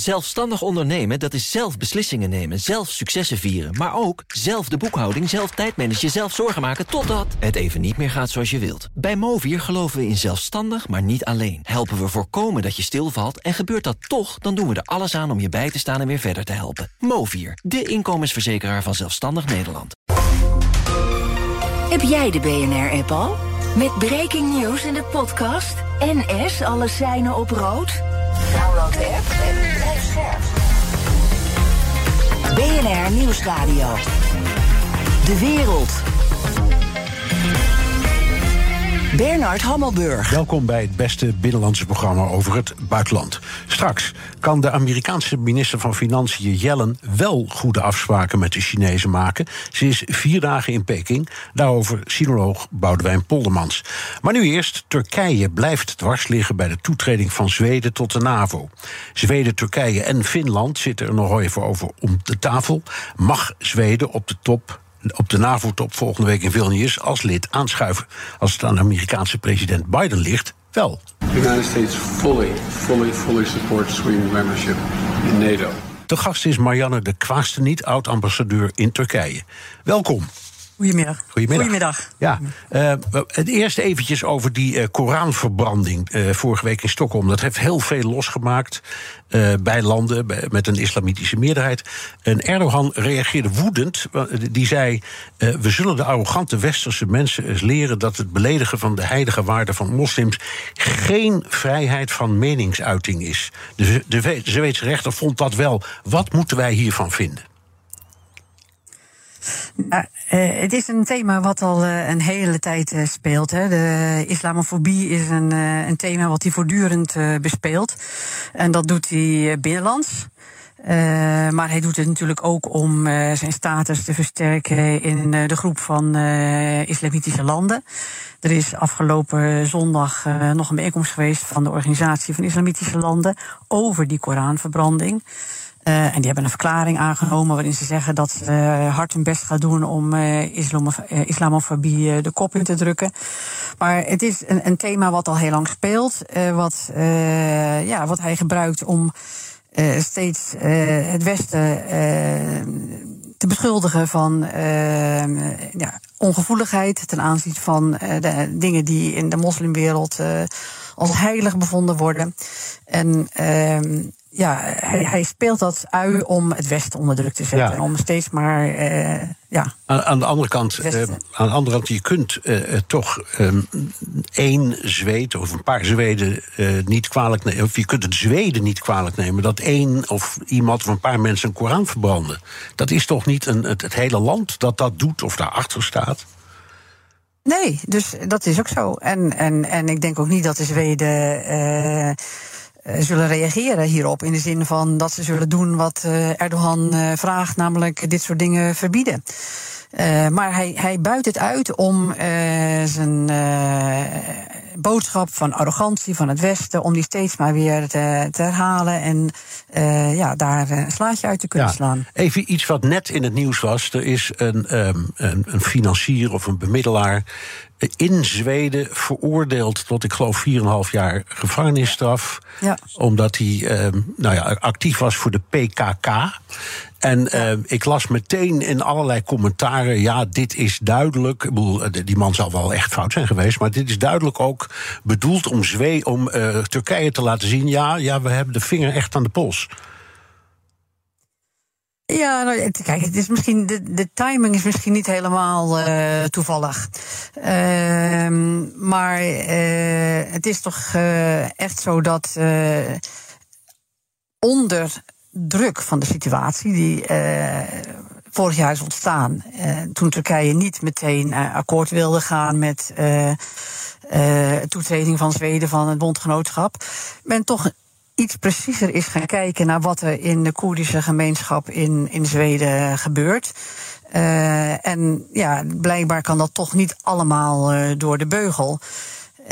Zelfstandig ondernemen, dat is zelf beslissingen nemen, zelf successen vieren... maar ook zelf de boekhouding, zelf tijdmanagen, zelf zorgen maken... totdat het even niet meer gaat zoals je wilt. Bij Movier geloven we in zelfstandig, maar niet alleen. Helpen we voorkomen dat je stilvalt en gebeurt dat toch... dan doen we er alles aan om je bij te staan en weer verder te helpen. Movier, de inkomensverzekeraar van Zelfstandig Nederland. Heb jij de BNR-app al? Met breaking news in de podcast... NS alle seinen op rood? Download de app en blijf scherp. BNR Nieuwsradio. De wereld. Bernard Hammelburg. Welkom bij het beste binnenlandse programma over het buitenland. Straks kan de Amerikaanse minister van Financiën Yellen wel goede afspraken met de Chinezen maken. Ze is vier dagen in Peking. Daarover sinoloog Boudewijn Poldermans. Maar nu eerst, Turkije blijft dwars liggen bij de toetreding van Zweden tot de NAVO. Zweden, Turkije en Finland zitten er nog even over om de tafel. Mag Zweden op de top op de NAVO-top volgende week in Vilnius als lid aanschuiven. Als het aan de Amerikaanse president Biden ligt, wel. The United States fully, fully, fully supports Sweden membership in NATO. De gast is Marianne de Kwaasteniet, oud-ambassadeur in Turkije. Welkom. Goedemiddag. Goedemiddag. Goedemiddag. Ja, uh, het eerst eventjes over die uh, Koranverbranding uh, vorige week in Stockholm. Dat heeft heel veel losgemaakt bij landen bij, met een islamitische meerderheid. En Erdogan reageerde woedend. Die zei: We zullen de arrogante westerse mensen eens leren dat het beledigen van de heilige waarden van moslims geen vrijheid van meningsuiting is. De, de, de Zweedse rechter vond dat wel. Wat moeten wij hiervan vinden? Nou, uh, het is een thema wat al uh, een hele tijd speelt. Hè. De islamofobie is een, een thema wat hij voortdurend bespeelt. En dat doet hij binnenlands. maar hij doet het natuurlijk ook om zijn status te versterken in de groep van islamitische landen. Er is afgelopen zondag nog een bijeenkomst geweest van de Organisatie van Islamitische Landen over die Koranverbranding. Uh, en die hebben een verklaring aangenomen waarin ze zeggen dat ze uh, hard hun best gaan doen om uh, islamofobie de kop in te drukken. Maar het is een, een thema wat al heel lang speelt, wat, ja, wat hij gebruikt om steeds het Westen te beschuldigen van ja, ongevoeligheid ten aanzien van de dingen die in de moslimwereld als heilig bevonden worden. En ehm, ja, hij, hij, speelt dat ui om het Westen onder druk te zetten. Ja. Om steeds maar. Uh, ja, aan, aan, de andere kant, uh, aan de andere kant, je kunt uh, toch um, één Zweed of een paar Zweden niet kwalijk nemen. Of je kunt het Zweden niet kwalijk nemen dat één of iemand of een paar mensen een Koran verbranden. Dat is toch niet een, het, het hele land dat dat doet of daarachter staat? Nee, dus dat is ook zo. En, en, en ik denk ook niet dat de Zweden eh, zullen reageren hierop. In de zin van dat ze zullen doen wat eh, Erdogan eh, vraagt, namelijk dit soort dingen verbieden. Uh, maar hij, hij buit het uit om uh, zijn uh, boodschap van arrogantie van het Westen, om die steeds maar weer te, te herhalen en ja, daar een slaatje uit te kunnen ja, slaan. Even iets wat net in het nieuws was. Er is een, um, een, een financier of een bemiddelaar in Zweden veroordeeld tot, ik geloof, 4,5 jaar gevangenisstraf. Ja. Omdat hij uh, nou ja, actief was voor de PKK. En uh, ik las meteen in allerlei commentaren: ja, dit is duidelijk. Ik bedoel, eh, die man zal wel echt fout zijn geweest, maar dit is duidelijk ook bedoeld om, Zwee, om uh, Turkije te laten zien: ja, ja, we hebben de vinger echt aan de pols. Ja, nou, kijk, het is misschien, de, de timing is misschien niet helemaal uh, toevallig. Uh, maar uh, het is toch echt zo dat onder druk van de situatie die vorig jaar is ontstaan, toen Turkije niet meteen akkoord wilde gaan met toetreding van Zweden van het bondgenootschap, men toch iets preciezer is gaan kijken naar wat er in de Koerdische gemeenschap in, in Zweden gebeurt. Uh, en ja, blijkbaar kan dat toch niet allemaal uh, door de beugel. Uh,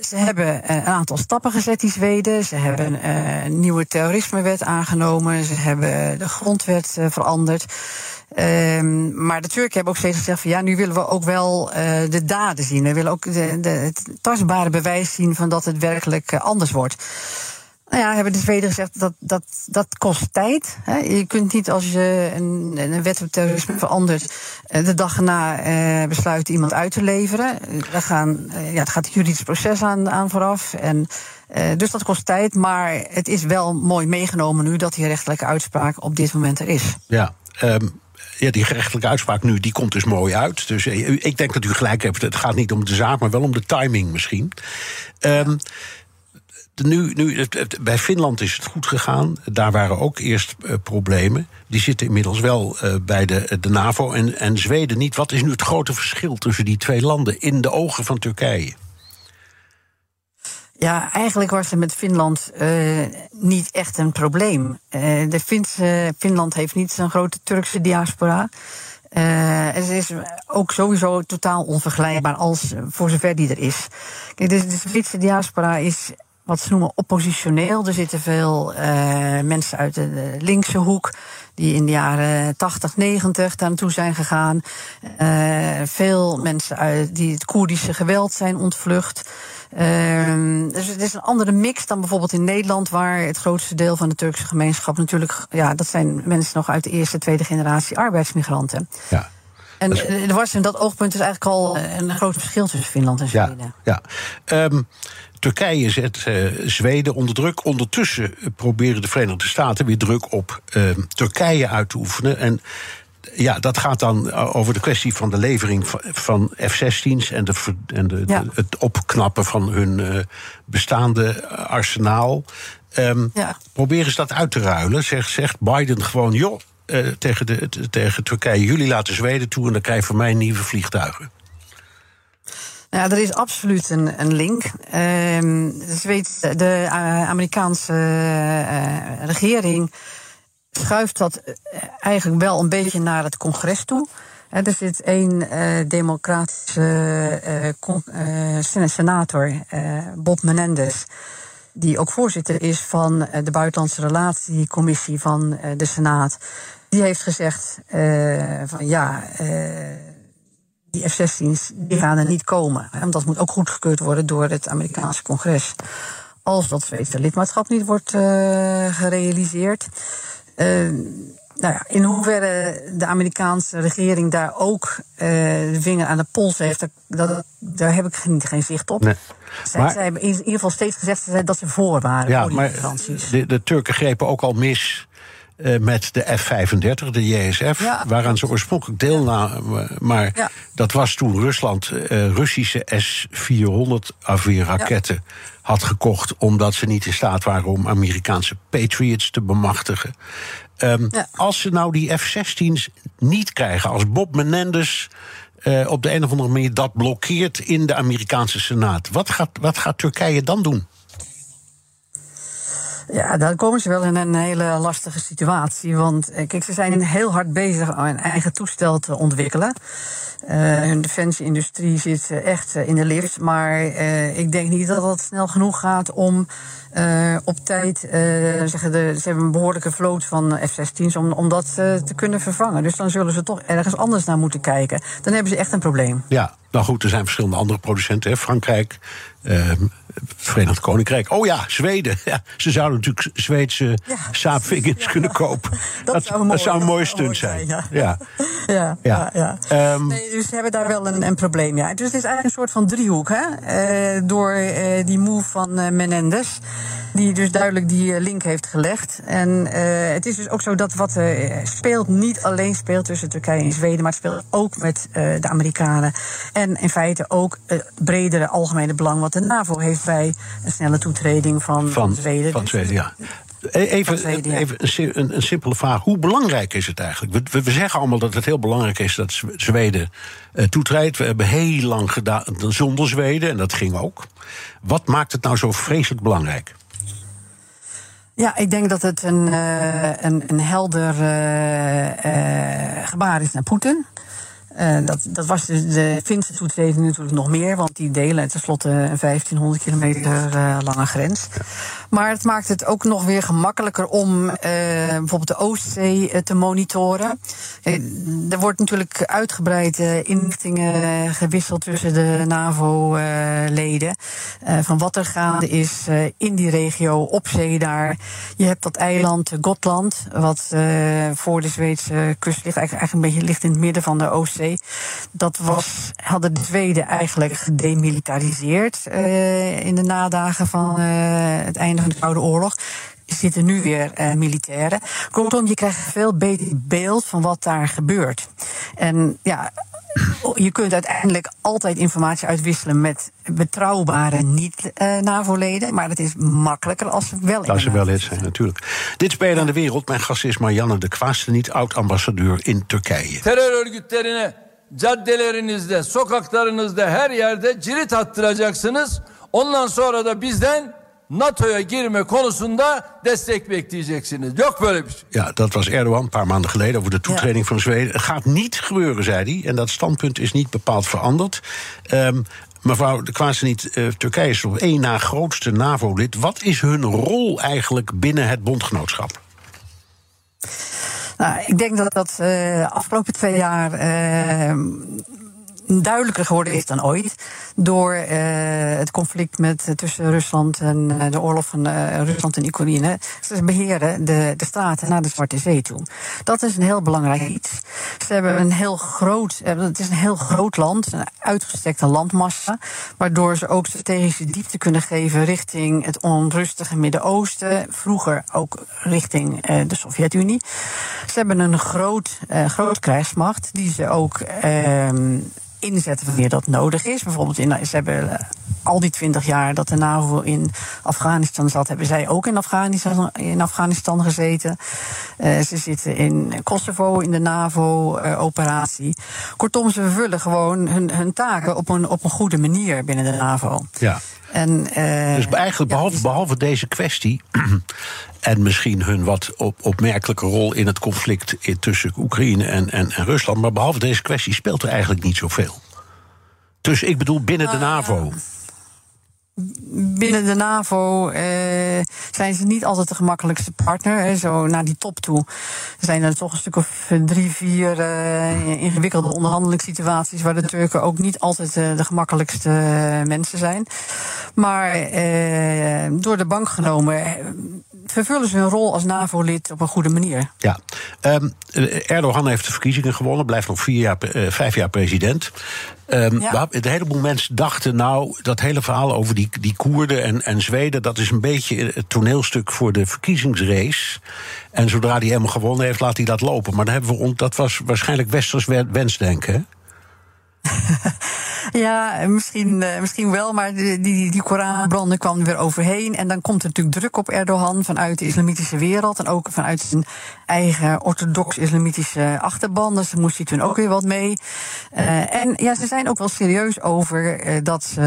ze hebben een aantal stappen gezet, die Zweden. Ze hebben een nieuwe terrorismewet aangenomen. Ze hebben de grondwet veranderd. Um, maar de Turken hebben ook steeds gezegd van ja, nu willen we ook wel uh, de daden zien. We willen ook de, de, het tastbare bewijs zien van dat het werkelijk uh, anders wordt. Nou ja, hebben de Zweden gezegd dat dat, dat kost tijd. Hè. Je kunt niet als je een, een wet op terrorisme verandert, eh, de dag erna eh, besluit iemand uit te leveren. Er, gaan, eh, ja, het gaat een juridisch proces aan, aan vooraf. En, eh, dus dat kost tijd, maar het is wel mooi meegenomen nu dat die rechtelijke uitspraak op dit moment er is. Ja, ehm, ja, die gerechtelijke uitspraak nu, die komt dus mooi uit. Dus eh, ik denk dat u gelijk hebt. Het gaat niet om de zaak, maar wel om de timing misschien. Ehm, nu, nu, bij Finland is het goed gegaan. Daar waren ook eerst eh, problemen. Die zitten inmiddels wel eh, bij de, de NAVO en, en Zweden niet. Wat is nu het grote verschil tussen die twee landen in de ogen van Turkije? Ja, eigenlijk was er met Finland eh, niet echt een probleem. Eh, de Finse, Finland heeft niet zo'n grote Turkse diaspora. En ze is ook sowieso totaal onvergelijkbaar als voor zover die er is. Kijk, de, de Zwitserse diaspora is wat ze noemen oppositioneel. Er zitten veel eh, mensen uit de, linkse hoek die in de jaren 80, 90 daar naartoe zijn gegaan. Eh, veel mensen uit, die het Koerdische geweld zijn ontvlucht. Ehm, dus het is een andere mix dan bijvoorbeeld in Nederland, waar het grootste deel van de Turkse gemeenschap natuurlijk, ja, dat zijn mensen nog uit de eerste, tweede generatie arbeidsmigranten. Ja. En Dat is- er was in dat oogpunt dus eigenlijk al een groot verschil tussen Finland en Ja, Zweden. ja. Ehm, Turkije zet eh, Zweden onder druk. Ondertussen eh, proberen de Verenigde Staten weer druk op ehm, Turkije uit te oefenen. En ja, dat gaat dan eh, over de kwestie van de levering van, van F-16's en, de, en de, Ja. de- het opknappen van hun eh, bestaande arsenaal. Ehm, Ja. Proberen ze dat uit te ruilen? Zegt, zegt Biden gewoon, joh, eh, tegen, de, tegen Turkije, jullie laten Zweden toe en dan krijg je van mij nieuwe vliegtuigen. Ja, er is absoluut een, een link. Dus weet, de eh, Amerikaanse eh, regering schuift dat eh, eigenlijk wel een beetje naar het congres toe. Er zit één democratische senator, Bob Menendez, die ook voorzitter is van de Buitenlandse Relatiecommissie van de Senaat. Die heeft gezegd van ja. Die F-16's die gaan er niet komen. Want dat moet ook goedgekeurd worden door het Amerikaanse congres. Als dat Zweedse lidmaatschap niet wordt eh, gerealiseerd. Eh, nou ja, in hoeverre de Amerikaanse regering daar ook eh, de vinger aan de pols heeft, dat, dat- daar heb ik geen, geen zicht op. Nee. Zij, Maar- zij hebben in ieder geval steeds gezegd dat ze voor waren. Ja, voor die maar de, de Turken grepen ook al mis eh, met de F-35, de JSF, Ja, waaraan ze oorspronkelijk deelnamen. Maar Ja. dat was toen Rusland eh, Russische S-400 afweerraketten had gekocht, omdat ze niet in staat waren om Amerikaanse Patriots te bemachtigen. Ehm. Als ze nou die F-16's niet krijgen, als Bob Menendez eh, op de een of andere manier dat blokkeert in de Amerikaanse Senaat, wat gaat, wat gaat Turkije dan doen? Ja, daar komen ze wel in een hele lastige situatie. Want eh, kijk, ze zijn heel hard bezig om een eigen toestel te ontwikkelen. Eh, hun defensieindustrie zit eh, echt in de lift. Maar ik denk niet dat dat snel genoeg gaat om op tijd. zeggen de, ze hebben een behoorlijke vloot van F-16's om, om dat te kunnen vervangen. Dus dan zullen ze toch ergens anders naar moeten kijken. Dan hebben ze echt een probleem. Ja, nou goed, er zijn verschillende andere producenten. Hè. Frankrijk, eh, het Verenigd Koninkrijk. Oh ja, Zweden. Ja, ze zouden natuurlijk Zweedse Ja. Saab Viggens kunnen kopen. Dat, zou een mooie- zou een mooie stunt mooi zijn. zijn, Ja. Ja, Ja. ja. Ehm, Nee, dus ze hebben daar wel een, een probleem. Ja. Dus het is eigenlijk een soort van driehoek. Hè? Eh, door eh, die move van eh, Menendez. Die dus duidelijk die link heeft gelegd. En het is dus ook zo dat wat speelt, niet alleen speelt tussen Turkije en Zweden. Maar het speelt ook met de Amerikanen. En in feite ook het bredere algemene belang wat de NAVO heeft bij een snelle toetreding van, van, Zweden. Van Zweden, ja. E- Even, even een, si- een, een simpele vraag. Hoe belangrijk is het eigenlijk? We, we, zeggen allemaal dat het heel belangrijk is dat Zweden eh, toetreedt. We hebben heel lang gedaan zonder Zweden en dat ging ook. Wat maakt het nou zo vreselijk belangrijk? Ja, ik denk dat het een, eh, een, een helder eh, gebaar is naar Poetin. Uh, dat, dat was de, de Finse toetreden natuurlijk nog meer, want die delen tenslotte een 1500 kilometer uh, lange grens. Maar het maakt het ook nog weer gemakkelijker om uh, bijvoorbeeld de Oostzee te monitoren. er wordt natuurlijk uitgebreid inlichtingen gewisseld tussen de NAVO-leden. van wat er gaande is in die regio, op zee daar. Je hebt dat eiland Gotland, wat voor de Zweedse kust ligt, eigenlijk, eigenlijk een beetje ligt in het midden van de Oostzee. Dat was, hadden de Zweden eigenlijk gedemilitariseerd uh, in de nadagen van uh, het einde van de Koude Oorlog zitten nu weer uh, militairen. Kortom, je krijgt een veel beter beeld van wat daar gebeurt. En ja, je kunt uiteindelijk altijd informatie uitwisselen met betrouwbare niet-NAVO-leden. maar het is makkelijker als ze wel Als ze wel lid zijn, natuurlijk. Dit spelen aan de wereld. Mijn gast is Marianne de niet oud-ambassadeur in Turkije. Terörörgütlerine caddelerinizde, sokaklarınızda her yerde cirit attıracaksınız. Ondan sonra da bizden NATO'ya girme konusunda destek bekleyeceksiniz. Yok böyle bir şey. Ja, dat was Erdogan een paar maanden geleden over de toetreding ja. van Zweden. Het gaat niet gebeuren, zei hij. En dat standpunt is niet bepaald veranderd. Um, mevrouw de Kwaasseniet, uh, Turkije is op één na grootste NAVO-lid. Wat is hun rol eigenlijk binnen het bondgenootschap? Nou, ik denk dat dat uh, de afgelopen twee jaar uh, duidelijker geworden is dan ooit. Door uh, het conflict met, tussen Rusland en uh, de oorlog van uh, Rusland en Oekraïne. Ze beheren de, de straten naar de Zwarte Zee toe. Dat is een heel belangrijk iets. Ze hebben een heel groot, het is een heel groot land, een uitgestrekte landmassa. Waardoor ze ook strategische diepte kunnen geven richting het onrustige Midden-Oosten. Vroeger ook richting de Sovjet-Unie. Ze hebben een groot, groot krijgsmacht die ze ook ehm, inzetten wanneer dat nodig is. Bijvoorbeeld, in, ze hebben eh, al die twintig jaar dat de NAVO in Afghanistan zat, hebben zij ook in Afghanistan, in Afghanistan gezeten. Uh, ze zitten in Kosovo in de NAVO-operatie. Kortom, ze vervullen gewoon hun, hun taken op een, op een goede manier binnen de NAVO. Ja. En, uh, dus eigenlijk, behalve, behalve deze kwestie. en misschien hun wat op, opmerkelijke rol in het conflict tussen Oekraïne en, en, en, Rusland. Maar behalve deze kwestie speelt er eigenlijk niet zoveel. Dus ik bedoel binnen de NAVO binnen de NAVO eh, zijn ze niet altijd de gemakkelijkste partner. Hè. Zo naar die top toe zijn er toch een stuk of drie, vier uh, ingewikkelde onderhandelingssituaties waar de Turken ook niet altijd uh, de gemakkelijkste mensen zijn. Maar door de bank genomen vervullen ze hun rol als NAVO-lid op een goede manier. Ja, um, Erdogan heeft de verkiezingen gewonnen, blijft nog vier jaar, vijf jaar president. Um, ja. Een heleboel mensen dachten, nou, dat hele verhaal over die, die Koerden en, en Zweden, dat is een beetje het toneelstuk voor de verkiezingsrace. En zodra hij helemaal gewonnen heeft, laat hij dat lopen. Maar dan hebben we, dat was waarschijnlijk westers wensdenken. Ja, misschien, uh, misschien wel, maar die, die, die Koranbranden kwam er weer overheen. En dan komt er natuurlijk druk op Erdogan vanuit de islamitische wereld. En ook vanuit zijn eigen orthodox-islamitische achterban. Dus daar moest hij toen ook weer wat mee. Uh, en ja, ze zijn ook wel serieus over uh, dat ze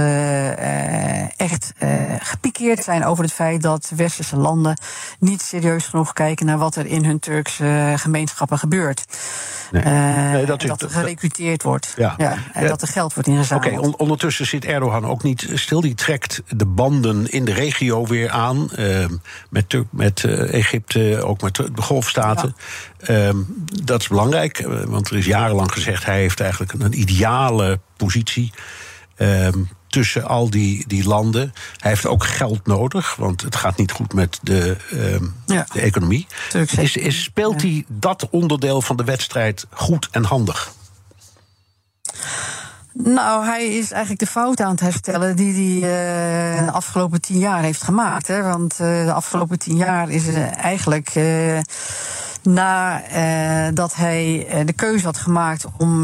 echt gepikeerd zijn over het feit dat westerse landen niet serieus genoeg kijken naar wat er in hun Turkse gemeenschappen gebeurt. Nee. nee dat, dat, er gerecruiteerd wordt. Ja. ja en dat er geld wordt ingezet. Oké, ondertussen zit Erdogan ook niet stil. Die trekt de banden in de regio weer aan. Uh, met met uh, Egypte, ook met de golfstaten. Ja. Uh, dat is belangrijk, eh, want er is jarenlang gezegd... hij heeft eigenlijk een, ideale positie ehm, tussen al die, die landen. Hij heeft ook geld nodig, want het gaat niet goed met de, ehm, ja. de economie. Is, is, speelt hij dat onderdeel van de wedstrijd goed en handig? Nou, hij is eigenlijk de fout aan het herstellen die hij uh, de afgelopen tien jaar heeft gemaakt. Hè? Want uh, de afgelopen tien jaar is er eigenlijk. Uh, nadat hij de keuze had gemaakt om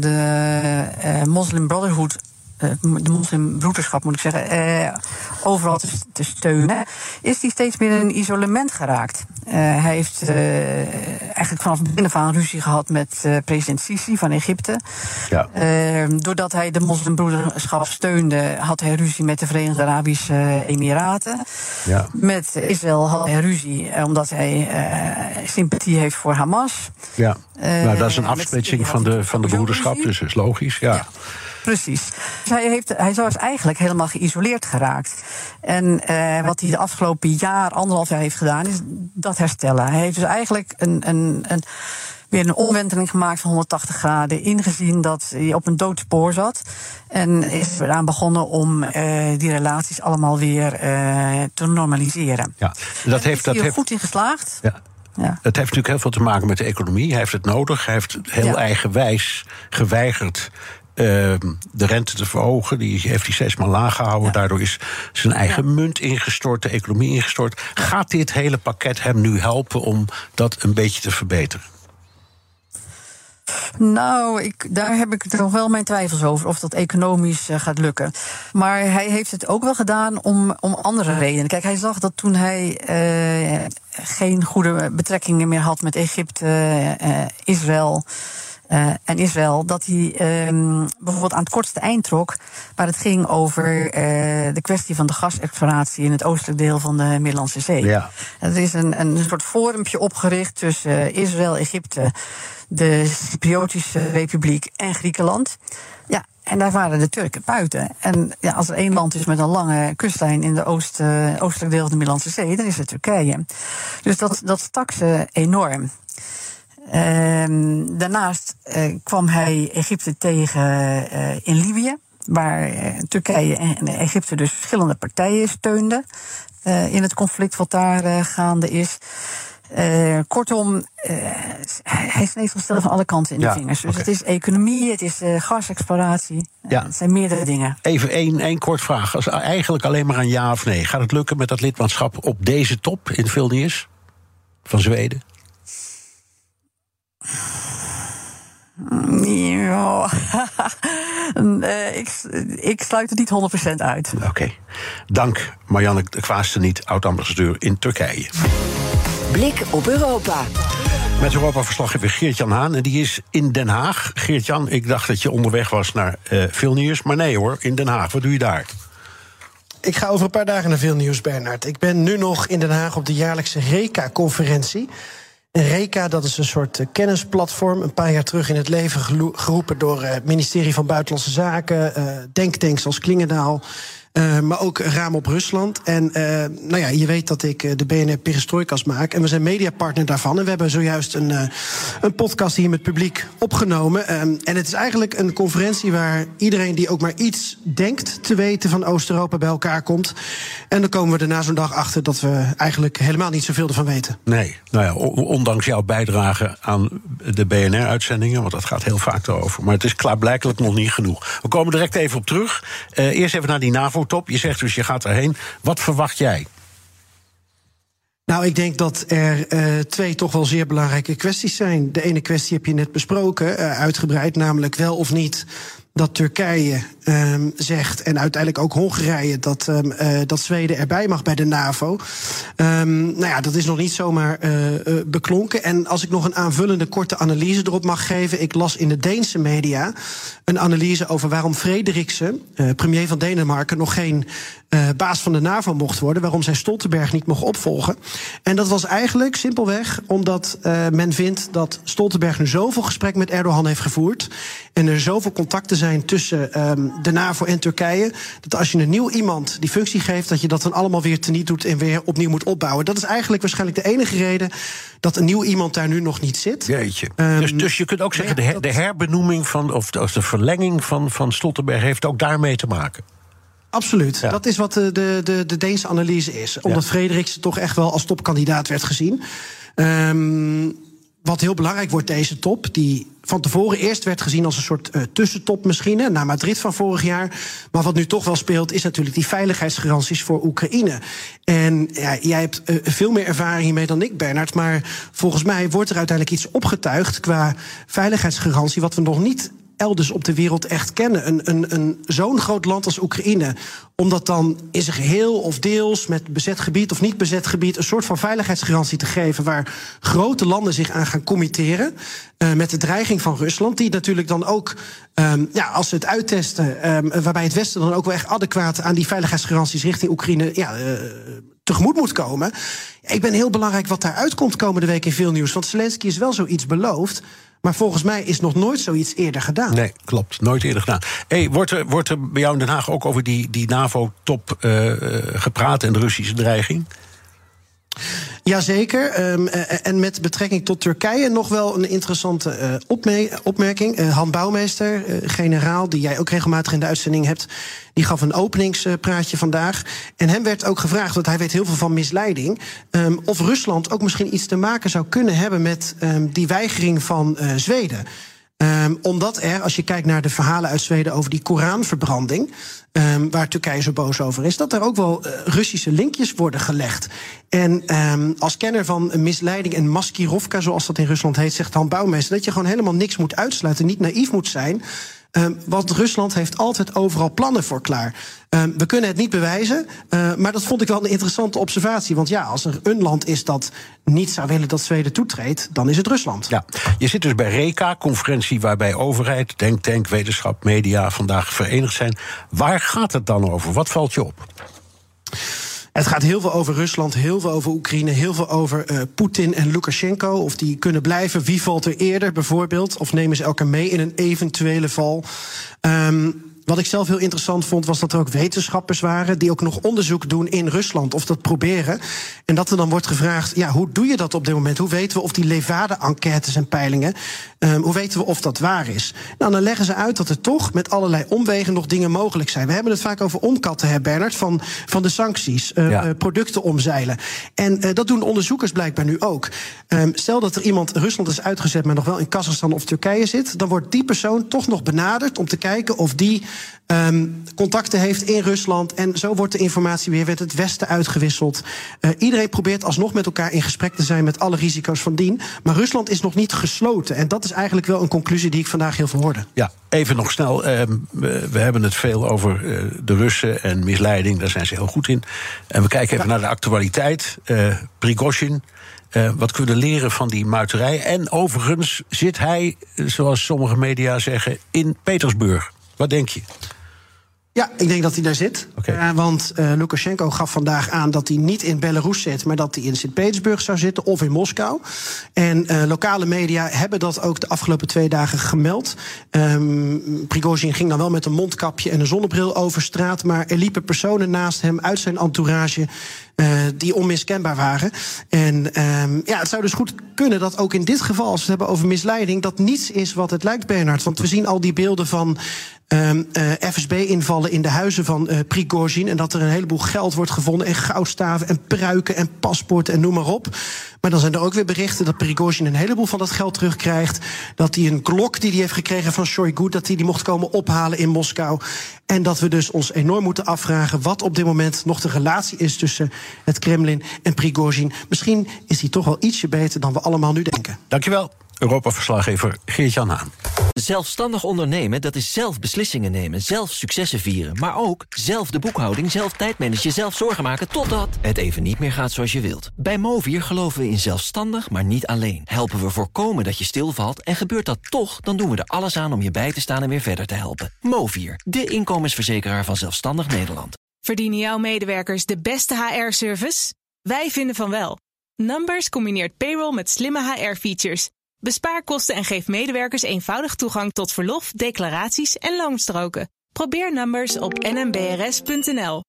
de Muslim Brotherhood de moslimbroederschap moet ik zeggen, overal te, te, steunen, is hij steeds meer in een isolement geraakt. hij heeft eigenlijk vanaf het begin af aan ruzie gehad met president Sisi van Egypte. Ja. Ehm, doordat hij de moslimbroederschap steunde, had hij ruzie met de Verenigde Arabische Emiraten. Ja. Met Israël had hij ruzie omdat hij sympathie heeft voor Hamas. Ja, nou, dat is een afsplitsing van de, van de broederschap, dus dat is logisch. Ja. Ja. Precies. Dus hij, heeft, hij was eigenlijk helemaal geïsoleerd geraakt. En eh, wat hij de afgelopen jaar, anderhalf jaar heeft gedaan, is dat herstellen. Hij heeft dus eigenlijk een, een, een, weer een omwenteling gemaakt van 180 graden. Ingezien dat hij op een doodspoor zat. En is eraan begonnen om eh, die relaties allemaal weer eh, te normaliseren. Ja, dat heeft, dat hij er heeft, goed in geslaagd. ja. Ja. Dat heeft natuurlijk heel veel te maken met de economie. Hij heeft het nodig. Hij heeft heel Ja. eigenwijs geweigerd de rente te verhogen. Die heeft hij steeds maar laag gehouden. Ja. Daardoor is zijn eigen munt ingestort, de economie ingestort. Gaat dit hele pakket hem nu helpen om dat een beetje te verbeteren? Nou, ik, daar heb ik nog wel mijn twijfels over of dat economisch eh, gaat lukken. Maar hij heeft het ook wel gedaan om, om andere redenen. Kijk, hij zag dat toen hij eh, geen goede betrekkingen meer had met Egypte, eh, Israël. Eh, en Israël, dat hij ehm, bijvoorbeeld aan het kortste eind trok, waar het ging over eh, de kwestie van de gasexploratie in het oostelijk deel van de Middellandse Zee. Ja. Er is een, een soort forumpje opgericht tussen eh, Israël, Egypte, de Cypriotische Republiek en Griekenland. Ja, en daar waren de Turken buiten. En ja, als er één land is met een lange kustlijn in de oost, oostelijk deel van de Middellandse Zee, dan is het Turkije. Dus dat, dat stak ze enorm. Ehm, daarnaast eh, kwam hij Egypte tegen eh, in Libië, waar eh, Turkije en Egypte dus verschillende partijen steunden in het conflict wat daar gaande is. Kortom, eh, hij sneed zichzelf van alle kanten in Ja, de vingers. Dus het is economie, het is eh, gasexploratie. Ja. Het zijn meerdere dingen. Even één, één kort vraag. Als, eigenlijk alleen maar een ja of nee. Gaat het lukken met dat lidmaatschap op deze top in Vilnius? Van Zweden? Ja. Eh, ik, ik sluit het niet 100% uit. Oké. Dank Marianne de Kwaaste niet, oud-ambassadeur in Turkije. Blik op Europa. Met Europa-verslaggever Geert-Jan Haan. En die is in Den Haag. Geert-Jan, ik dacht dat je onderweg was naar eh Vilnius. Maar nee hoor, in Den Haag. Wat doe je daar? Ik ga over een paar dagen naar veel nieuws, Bernard. Ik ben nu nog in Den Haag op de jaarlijkse RECA-conferentie. En RECA, dat is een soort eh, kennisplatform. Een paar jaar terug in het leven geroepen door eh, het ministerie van Buitenlandse Zaken. eh, denktanks als Klingendaal. Eh, maar ook Raam op Rusland. En eh, nou ja, je weet dat ik eh, de BNR Perestroikas maak. En we zijn mediapartner daarvan. En we hebben zojuist een, een podcast hier met publiek opgenomen. Ehm, en het is eigenlijk een conferentie waar iedereen die ook maar iets denkt te weten van Oost-Europa bij elkaar komt. En dan komen we er na zo'n dag achter dat we eigenlijk helemaal niet zoveel ervan weten. Nee, nou ja, ondanks jouw bijdrage aan de BNR-uitzendingen, want dat gaat heel vaak erover. Maar het is klaarblijkelijk nog niet genoeg. We komen direct even op terug. Eerst even naar die NAVO-top. Je zegt dus je gaat erheen. Wat verwacht jij? Nou, ik denk dat er eh, twee toch wel zeer belangrijke kwesties zijn. De ene kwestie heb je net besproken, eh, uitgebreid, namelijk wel of niet dat Turkije ehm, zegt, en uiteindelijk ook Hongarije, dat, ehm, eh, dat Zweden erbij mag bij de NAVO. Ehm, nou ja, dat is nog niet zomaar eh, eh, beklonken. En als ik nog een aanvullende korte analyse erop mag geven. Ik las in de Deense media een analyse over waarom Frederiksen, premier van Denemarken, nog geen baas van de NAVO mocht worden. Waarom zij Stoltenberg niet mocht opvolgen. En dat was eigenlijk simpelweg omdat men vindt dat Stoltenberg nu zoveel gesprek met Erdogan heeft gevoerd. En er zoveel contacten zijn tussen de NAVO en Turkije. Dat als je een nieuw iemand die functie geeft, dat je dat dan allemaal weer teniet doet en weer opnieuw moet opbouwen. Dat is eigenlijk waarschijnlijk de enige reden dat een nieuw iemand daar nu nog niet zit. Jeetje. Ehm, dus, dus je kunt ook zeggen, de, her- de herbenoeming van, of de, of de verlenging van, van Stoltenberg heeft ook daarmee te maken. Absoluut. Ja. Dat is wat de, de, de, de Deense analyse is. Omdat Ja. Frederiksen toch echt wel als topkandidaat werd gezien. Ehm, wat heel belangrijk wordt, deze top, die van tevoren eerst werd gezien als een soort eh, tussentop misschien, na Madrid van vorig jaar. Maar wat nu toch wel speelt, is natuurlijk die veiligheidsgaranties voor Oekraïne. En ja, jij hebt eh, veel meer ervaring hiermee dan ik, Bernard. Maar volgens mij wordt er uiteindelijk iets opgetuigd qua veiligheidsgarantie, wat we nog niet elders op de wereld echt kennen. Een, een, een zo'n groot land als Oekraïne, om dat dan in zijn geheel of deels met bezet gebied of niet bezet gebied een soort van veiligheidsgarantie te geven waar grote landen zich aan gaan committeren. Uh, met de dreiging van Rusland, die natuurlijk dan ook, um, ja, als ze het uittesten, um, waarbij het Westen dan ook wel echt adequaat aan die veiligheidsgaranties richting Oekraïne ja, uh, tegemoet moet komen. Ik ben heel belangrijk wat daar uitkomt komende week in veel nieuws. Want Zelensky is wel zoiets beloofd. Maar volgens mij is nog nooit zoiets eerder gedaan. Nee, klopt. Nooit eerder gedaan. Hey, wordt, er, wordt er bij jou in Den Haag ook over die, die NAVO-top uh, gepraat en de Russische dreiging? Jazeker. Um, en met betrekking tot Turkije nog wel een interessante opme opmerking. Han Bouwmeester, generaal, die jij ook regelmatig in de uitzending hebt, die gaf een openingspraatje vandaag. En hem werd ook gevraagd, want hij weet heel veel van misleiding, um, of Rusland ook misschien iets te maken zou kunnen hebben met um, die weigering van Zweden. Um, omdat er, als je kijkt naar de verhalen uit Zweden over die Koranverbranding, um, waar Turkije zo boos over is, dat er ook wel uh, Russische linkjes worden gelegd. En um, als kenner van misleiding en maskirovka, zoals dat in Rusland heet, zegt Han Bouwmeester dat je gewoon helemaal niks moet uitsluiten, niet naïef moet zijn. Um, want Rusland heeft altijd overal plannen voor klaar. Um, we kunnen het niet bewijzen, uh, maar dat vond ik wel een interessante observatie. Want ja, als er een land is dat niet zou willen dat Zweden toetreedt, dan is het Rusland. Ja, je zit dus bij RECA, conferentie waarbij overheid, denktank, wetenschap, media vandaag verenigd zijn. Waar gaat het dan over? Wat valt je op? Het gaat heel veel over Rusland, heel veel over Oekraïne, heel veel over uh, Poetin en Lukashenko. Of die kunnen blijven. Wie valt er eerder bijvoorbeeld? Of nemen ze elkaar mee in een eventuele val? Um, wat ik zelf heel interessant vond, was dat er ook wetenschappers waren die ook nog onderzoek doen in Rusland, of dat proberen. En dat er dan wordt gevraagd: ja, hoe doe je dat op dit moment? Hoe weten we of die Levade-enquêtes en peilingen, um, hoe weten we of dat waar is? Nou, dan leggen ze uit dat er toch met allerlei omwegen nog dingen mogelijk zijn. We hebben het vaak over omkatten, hè, Bernard, van, van de sancties, uh, ja. uh, producten omzeilen. En uh, dat doen onderzoekers blijkbaar nu ook. Um, stel dat er iemand Rusland is uitgezet, maar nog wel in Kazachstan of Turkije zit, dan wordt die persoon toch nog benaderd om te kijken of die um, contacten heeft in Rusland. En zo wordt de informatie weer met het Westen uitgewisseld. Uh, iedereen probeert alsnog met elkaar in gesprek te zijn met alle risico's van dien. Maar Rusland is nog niet gesloten. En dat is eigenlijk wel een conclusie die ik vandaag heel veel hoorde. Ja, even nog snel. Uh, we, hebben het veel over uh, de Russen en misleiding. Daar zijn ze heel goed in. En we kijken even ja. naar de actualiteit. Prigozhin. Uh, wat kunnen we leren van die muiterij? En overigens zit hij, zoals sommige media zeggen, in Petersburg. Wat denk je? Ja, ik denk dat hij daar zit. Okay. Uh, want uh, Lukashenko gaf vandaag aan dat hij niet in Belarus zit, maar dat hij in Sint-Petersburg zou zitten of in Moskou. En uh, lokale media hebben dat ook de afgelopen twee dagen gemeld. Um, Prigozhin ging dan wel met een mondkapje en een zonnebril over straat, maar er liepen personen naast hem uit zijn entourage die onmiskenbaar waren. En um, ja, het zou dus goed kunnen dat ook in dit geval, als we het hebben over misleiding, dat niets is wat het lijkt, Bernard. Want we zien al die beelden van um, uh, FSB-invallen in de huizen van uh, Prigozhin. En dat er een heleboel geld wordt gevonden. En goudstaven en pruiken en paspoorten en noem maar op. Maar dan zijn er ook weer berichten dat Prigozhin een heleboel van dat geld terugkrijgt. Dat hij een klok die hij heeft gekregen van Shoigu, dat hij die mocht komen ophalen in Moskou. En dat we dus ons enorm moeten afvragen wat op dit moment nog de relatie is tussen het Kremlin en Prigozhin. Misschien is hij toch wel ietsje beter dan we allemaal nu denken. Dankjewel. Europa-verslaggever Geert-Jan Haan. Zelfstandig ondernemen, dat is zelf beslissingen nemen, zelf successen vieren... maar ook zelf de boekhouding, zelf tijdmanagen, zelf zorgen maken... totdat het even niet meer gaat zoals je wilt. Bij Movier geloven we in zelfstandig, maar niet alleen. Helpen we voorkomen dat je stilvalt en gebeurt dat toch... dan doen we er alles aan om je bij te staan en weer verder te helpen. Movier, de inkomensverzekeraar van Zelfstandig Nederland. Verdienen jouw medewerkers de beste HR-service? Wij vinden van wel. Numbers combineert payroll met slimme HR-features... Bespaar kosten en geef medewerkers eenvoudig toegang tot verlof, declaraties en loonstroken. Probeer Numbers op nmbrs.nl.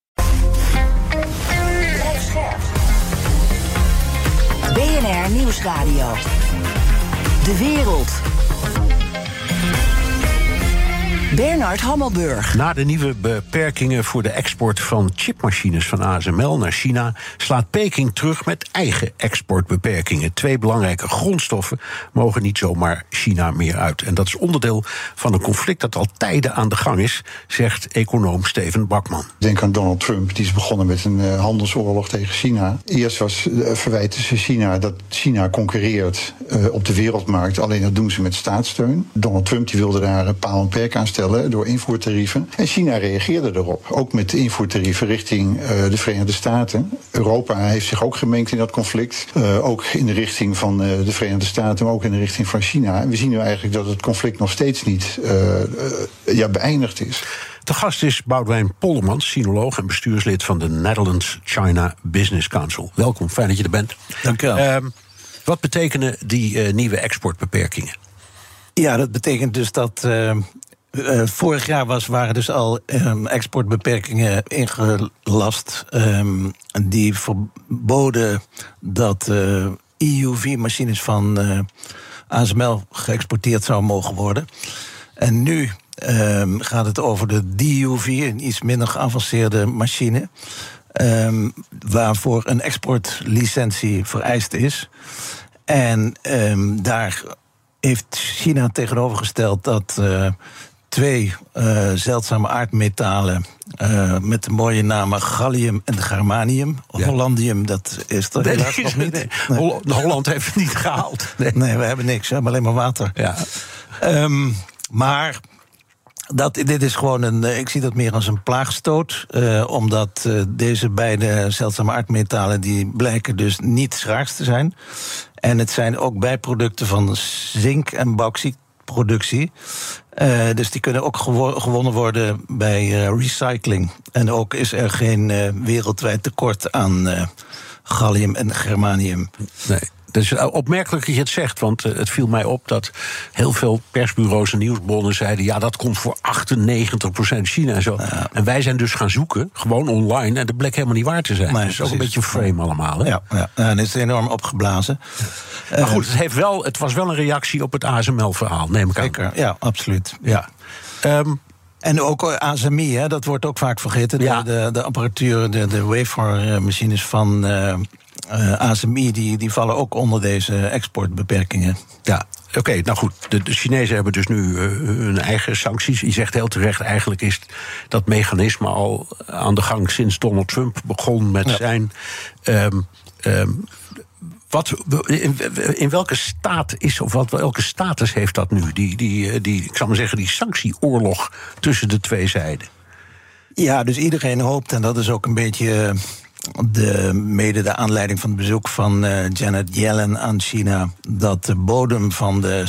BNR Nieuwsradio. De wereld. Bernard Hammelburg. Na de nieuwe beperkingen voor de export van chipmachines van ASML naar China slaat Peking terug met eigen exportbeperkingen. Twee belangrijke grondstoffen mogen niet zomaar China meer uit. En dat is onderdeel van een conflict dat al tijden aan de gang is, zegt econoom Steven Bakman. Denk aan Donald Trump, die is begonnen met een uh, handelsoorlog tegen China. Eerst was uh, verwijten ze China dat China concurreert uh, op de wereldmarkt, alleen dat doen ze met staatssteun. Donald Trump die wilde daar een paal en perk aan stellen door invoertarieven. En China reageerde erop, ook met invoertarieven richting de Verenigde Staten. Europa heeft zich ook gemengd in dat conflict, ook in de richting van de Verenigde Staten, maar ook in de richting van China. En we zien nu eigenlijk dat het conflict nog steeds niet ja, beëindigd is. De gast is Boudewijn Pollemans, sinoloog en bestuurslid van de Netherlands China Business Council. Welkom, fijn dat je er bent. Dank je wel. Uh, wat betekenen die uh, nieuwe exportbeperkingen? Ja, dat betekent dus dat. Uh, uh, vorig jaar was, waren dus al um, exportbeperkingen ingelast. Um, die verboden dat uh, EUV-machines van uh, ASML geëxporteerd zouden mogen worden. En nu um, gaat het over de DUV, een iets minder geavanceerde machine. Waarvoor een exportlicentie vereist is. En daar heeft China tegenovergesteld dat twee uh, zeldzame aardmetalen uh, met de mooie namen gallium en germanium. Ja. Hollandium, dat is er helaas nog niet. Nee. Holland heeft het niet gehaald. Nee. nee, we hebben niks, we hebben alleen maar water. Ja. Um, maar dat, dit is gewoon een. Ik zie dat meer als een plaagstoot. Uh, omdat uh, deze beide zeldzame aardmetalen. die blijken dus niet schaars te zijn. En het zijn ook bijproducten van zink- en bauxietproductie. Uh, dus die kunnen ook gewo gewonnen worden bij recycling. En ook is er geen wereldwijd tekort aan gallium en germanium. Nee. Het is opmerkelijk dat je het zegt, want het viel mij op dat heel veel persbureaus en nieuwsbronnen zeiden: ja, dat komt voor 98% China en zo. Ja. En wij zijn dus gaan zoeken, gewoon online, en dat bleek helemaal niet waar te zijn. Nee, dat is ook een beetje een frame allemaal. Hè? Ja, ja, en het is enorm opgeblazen. Maar goed, het, heeft wel, het was wel een reactie op het ASML-verhaal, neem ik aan. Zeker, ja, absoluut. Ja. Um, en ook ASMI, hè, dat wordt ook vaak vergeten. Ja. De, de, de, apparatuur, de, de wafer-machines van uh, uh, ASMI... Die, die vallen ook onder deze exportbeperkingen. Ja, Oké, okay, nou goed, de, de, Chinezen hebben dus nu uh, hun eigen sancties. Je zegt heel terecht, eigenlijk is dat mechanisme al aan de gang sinds Donald Trump begon met ja. zijn. Um, um, wat, in, in, welke staat is, of wat, welke status heeft dat nu? Die, die, die, ik zal maar zeggen, die sanctieoorlog tussen de twee zijden. Ja, dus iedereen hoopt, en dat is ook een beetje de, mede de aanleiding van het bezoek van uh, Janet Yellen aan China, dat de bodem van de,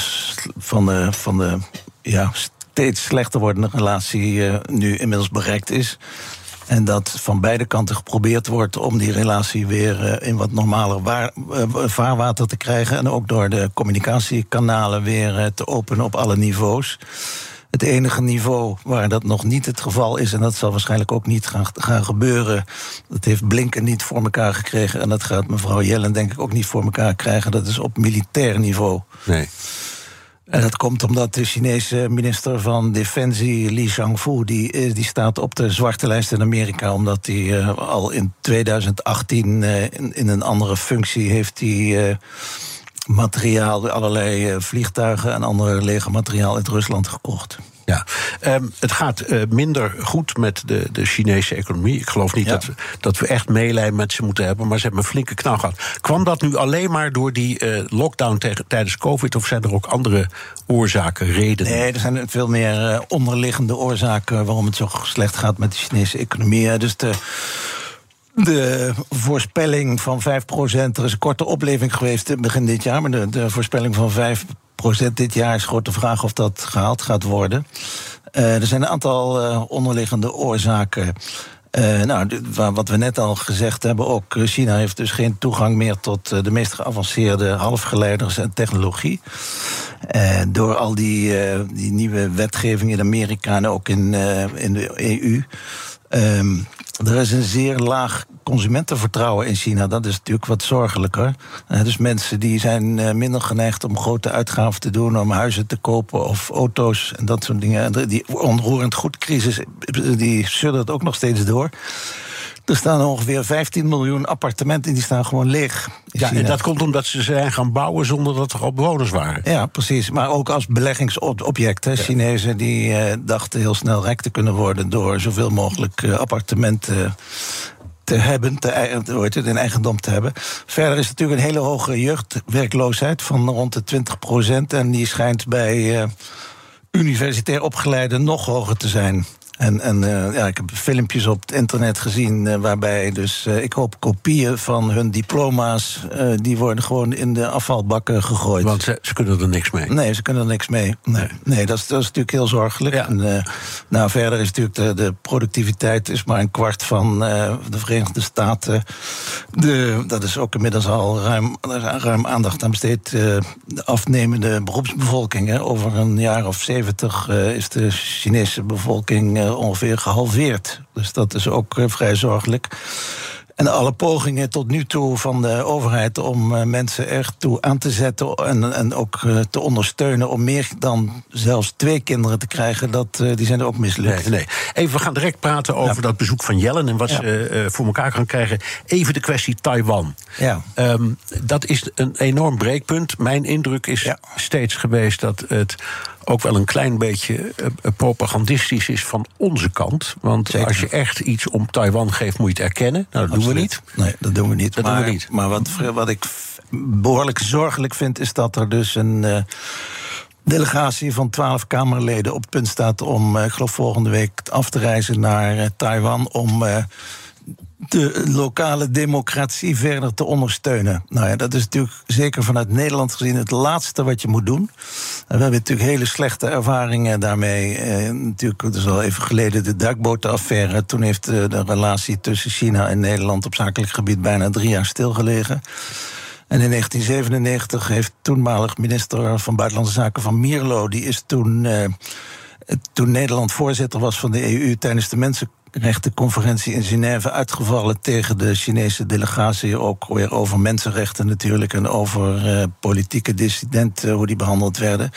van de, van de ja, steeds slechter wordende relatie uh, nu inmiddels bereikt is. En dat van beide kanten geprobeerd wordt om die relatie weer uh, in wat normaler vaarwater te krijgen. En ook door de communicatiekanalen weer te openen op alle niveaus. Het enige niveau waar dat nog niet het geval is, en dat zal waarschijnlijk ook niet gaan, gaan gebeuren, dat heeft Blinken niet voor elkaar gekregen. En dat gaat mevrouw Jellen denk ik ook niet voor elkaar krijgen. Dat is op militair niveau. Nee. En dat komt omdat de Chinese minister van Defensie, Li Shangfu, die, die staat op de zwarte lijst in Amerika. Omdat hij uh, al in 2018 uh, in, in, een andere functie heeft. Uh, materiaal, allerlei vliegtuigen en andere legermateriaal uit Rusland gekocht. Ja, um, het gaat uh, minder goed met de, de Chinese economie. Ik geloof niet ja. dat, we, dat we echt meelijden met ze moeten hebben, maar ze hebben een flinke knal gehad. Kwam dat nu alleen maar door die uh, lockdown tegen, tijdens COVID, of zijn er ook andere oorzaken, redenen? Nee, er zijn veel meer uh, onderliggende oorzaken waarom het zo slecht gaat met de Chinese economie. Dus de de voorspelling van 5%, er is een korte opleving geweest begin dit jaar, maar de, de voorspelling van 5% dit jaar is grote vraag of dat gehaald gaat worden. Uh, er zijn een aantal uh, onderliggende oorzaken. Uh, nou, wat we net al gezegd hebben, ook China heeft dus geen toegang meer tot de meest geavanceerde halfgeleiders en technologie. Door al die, die nieuwe wetgeving in Amerika en ook in, in de EU. Um, er is een zeer laag consumentenvertrouwen in China. Dat is natuurlijk wat zorgelijker. Uh, dus mensen die zijn uh, minder geneigd om grote uitgaven te doen, om huizen te kopen of auto's en dat soort dingen. En die onroerend goedcrisis, die suddert ook nog steeds door. Er staan ongeveer 15 miljoen appartementen die staan gewoon leeg. Ja, en dat komt omdat ze zijn gaan bouwen zonder dat er al bewoners waren. Ja, precies. Maar ook als beleggingsobject. Hè. Ja. Chinezen die uh, dachten heel snel rijk te kunnen worden door zoveel mogelijk uh, appartementen te hebben, te, het, in eigendom te hebben. Verder is natuurlijk een hele hoge jeugdwerkloosheid van rond de 20 procent. En die schijnt bij uh, universitair opgeleiden nog hoger te zijn. En, en uh, ja, ik heb filmpjes op het internet gezien uh, waarbij dus uh, ik hoop kopieën van hun diploma's die worden gewoon in de afvalbakken gegooid. Want ze, ze, kunnen er niks mee. Nee, ze kunnen er niks mee. Nee, nee dat, is, dat is natuurlijk heel zorgelijk. Ja. En, nou, verder is natuurlijk de, de, productiviteit is maar een kwart van de Verenigde Staten. De, dat is ook inmiddels al ruim, ruim aandacht aan besteed. de afnemende beroepsbevolking. Hè. Over een jaar of zeventig is de Chinese bevolking ongeveer gehalveerd. Dus dat is ook uh, vrij zorgelijk. En alle pogingen tot nu toe van de overheid om uh, mensen echt toe aan te zetten en, en ook te ondersteunen om meer dan zelfs twee kinderen te krijgen, dat, die zijn er ook mislukt. Nee, nee. Even, we gaan direct praten over ja. dat bezoek van Jellen en wat ja. ze voor elkaar kan krijgen. Even de kwestie Taiwan. Ja. Um, dat is een enorm breekpunt. Mijn indruk is ja. steeds geweest dat het ook wel een klein beetje propagandistisch is van onze kant. Want Zeker. als je echt iets om Taiwan geeft, moet je het erkennen. Nou, dat Absoluut. doen we niet. Nee, dat doen we niet. Dat maar, doen we niet. Maar wat, wat ik behoorlijk zorgelijk vind, is dat er dus een. Uh, delegatie van twaalf Kamerleden op het punt staat om, ik geloof volgende week, af te reizen naar Taiwan om de lokale democratie verder te ondersteunen. Nou ja, dat is natuurlijk zeker vanuit Nederland gezien het laatste wat je moet doen. We hebben natuurlijk hele slechte ervaringen daarmee. Eh, natuurlijk, het is al even geleden de duikbotenaffaire. Toen heeft de, de relatie tussen China en Nederland op zakelijk gebied bijna drie jaar stilgelegen. En in 1997 heeft toenmalig minister van Buitenlandse Zaken van Mierlo, die is toen, uh, toen Nederland voorzitter was van de EU tijdens de mensenrechtenconferentie in Genève uitgevallen tegen de Chinese delegatie. Ook weer over mensenrechten natuurlijk en over uh, politieke dissidenten, hoe die behandeld werden.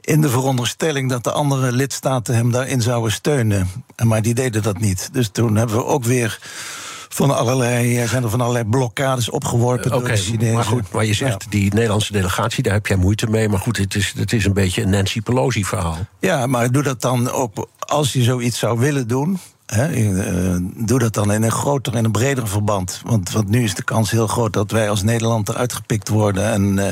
In de veronderstelling dat de andere lidstaten hem daarin zouden steunen. Maar die deden dat niet. Dus toen hebben we ook weer van allerlei, zijn er van allerlei blokkades opgeworpen door de Chinezen. Maar goed, maar je zegt ja. die Nederlandse delegatie, daar heb jij moeite mee. Maar goed, het is, het is een beetje een Nancy Pelosi verhaal. Ja, maar doe dat dan ook als je zoiets zou willen doen. He, uh, doe dat dan in een groter en een breder verband. Want, want nu is de kans heel groot dat wij als Nederland eruit gepikt worden en uh,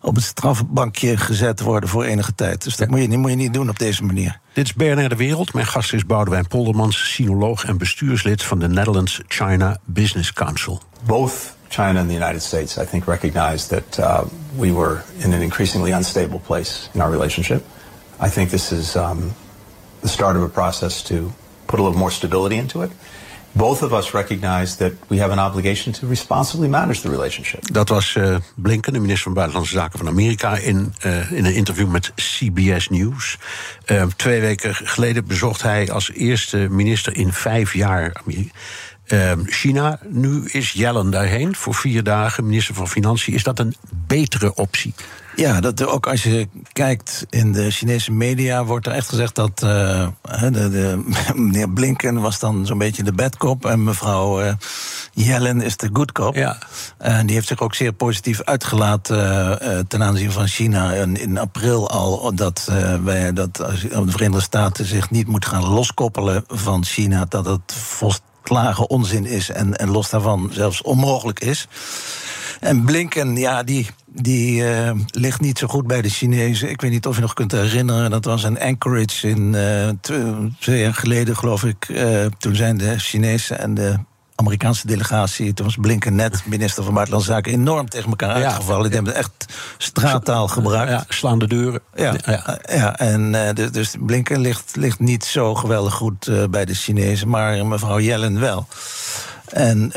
op het strafbankje gezet worden voor enige tijd. Dus dat moet, je, moet je niet doen op deze manier. Dit is BNR De Wereld. Mijn gast is Boudewijn Poldermans, sinoloog en bestuurslid van de Netherlands China Business Council. Both China and the United States, I think, recognized that uh, we were in an increasingly unstable place in our relationship. I think this is um, the start of a process to put a little more stability into it. Both of us recognize that we have an obligation to responsibly manage the relationship. Dat was uh, Blinken, de minister van Buitenlandse Zaken van Amerika, in, uh, in een interview met CBS News. Uh, twee weken geleden bezocht hij als eerste minister in vijf jaar China. Nu is Yellen daarheen voor vier dagen, minister van Financiën. Is dat een betere optie? Ja, dat ook als je kijkt in de Chinese media, wordt er echt gezegd dat uh, de, de, meneer Blinken was dan zo'n beetje de bad cop en mevrouw uh, Yellen is de good cop. Ja. En die heeft zich ook zeer positief uitgelaten uh, ten aanzien van China. En in april al dat, wij, dat de Verenigde Staten zich niet moet gaan loskoppelen van China, dat het volslagen onzin is en, en los daarvan zelfs onmogelijk is. En Blinken, ja, die, die uh, ligt niet zo goed bij de Chinezen. Ik weet niet of je nog kunt herinneren, dat was een Anchorage in uh, twee jaar geleden, geloof ik. Uh, toen zijn de Chinezen en de Amerikaanse delegatie, toen was Blinken net minister van Buitenlandse Zaken, enorm tegen elkaar uitgevallen. Die hebben echt straattaal gebruikt. Ja, slaande deuren. Ja, ja. ja en dus, dus Blinken ligt, ligt niet zo geweldig goed bij de Chinezen, maar mevrouw Yellen wel. En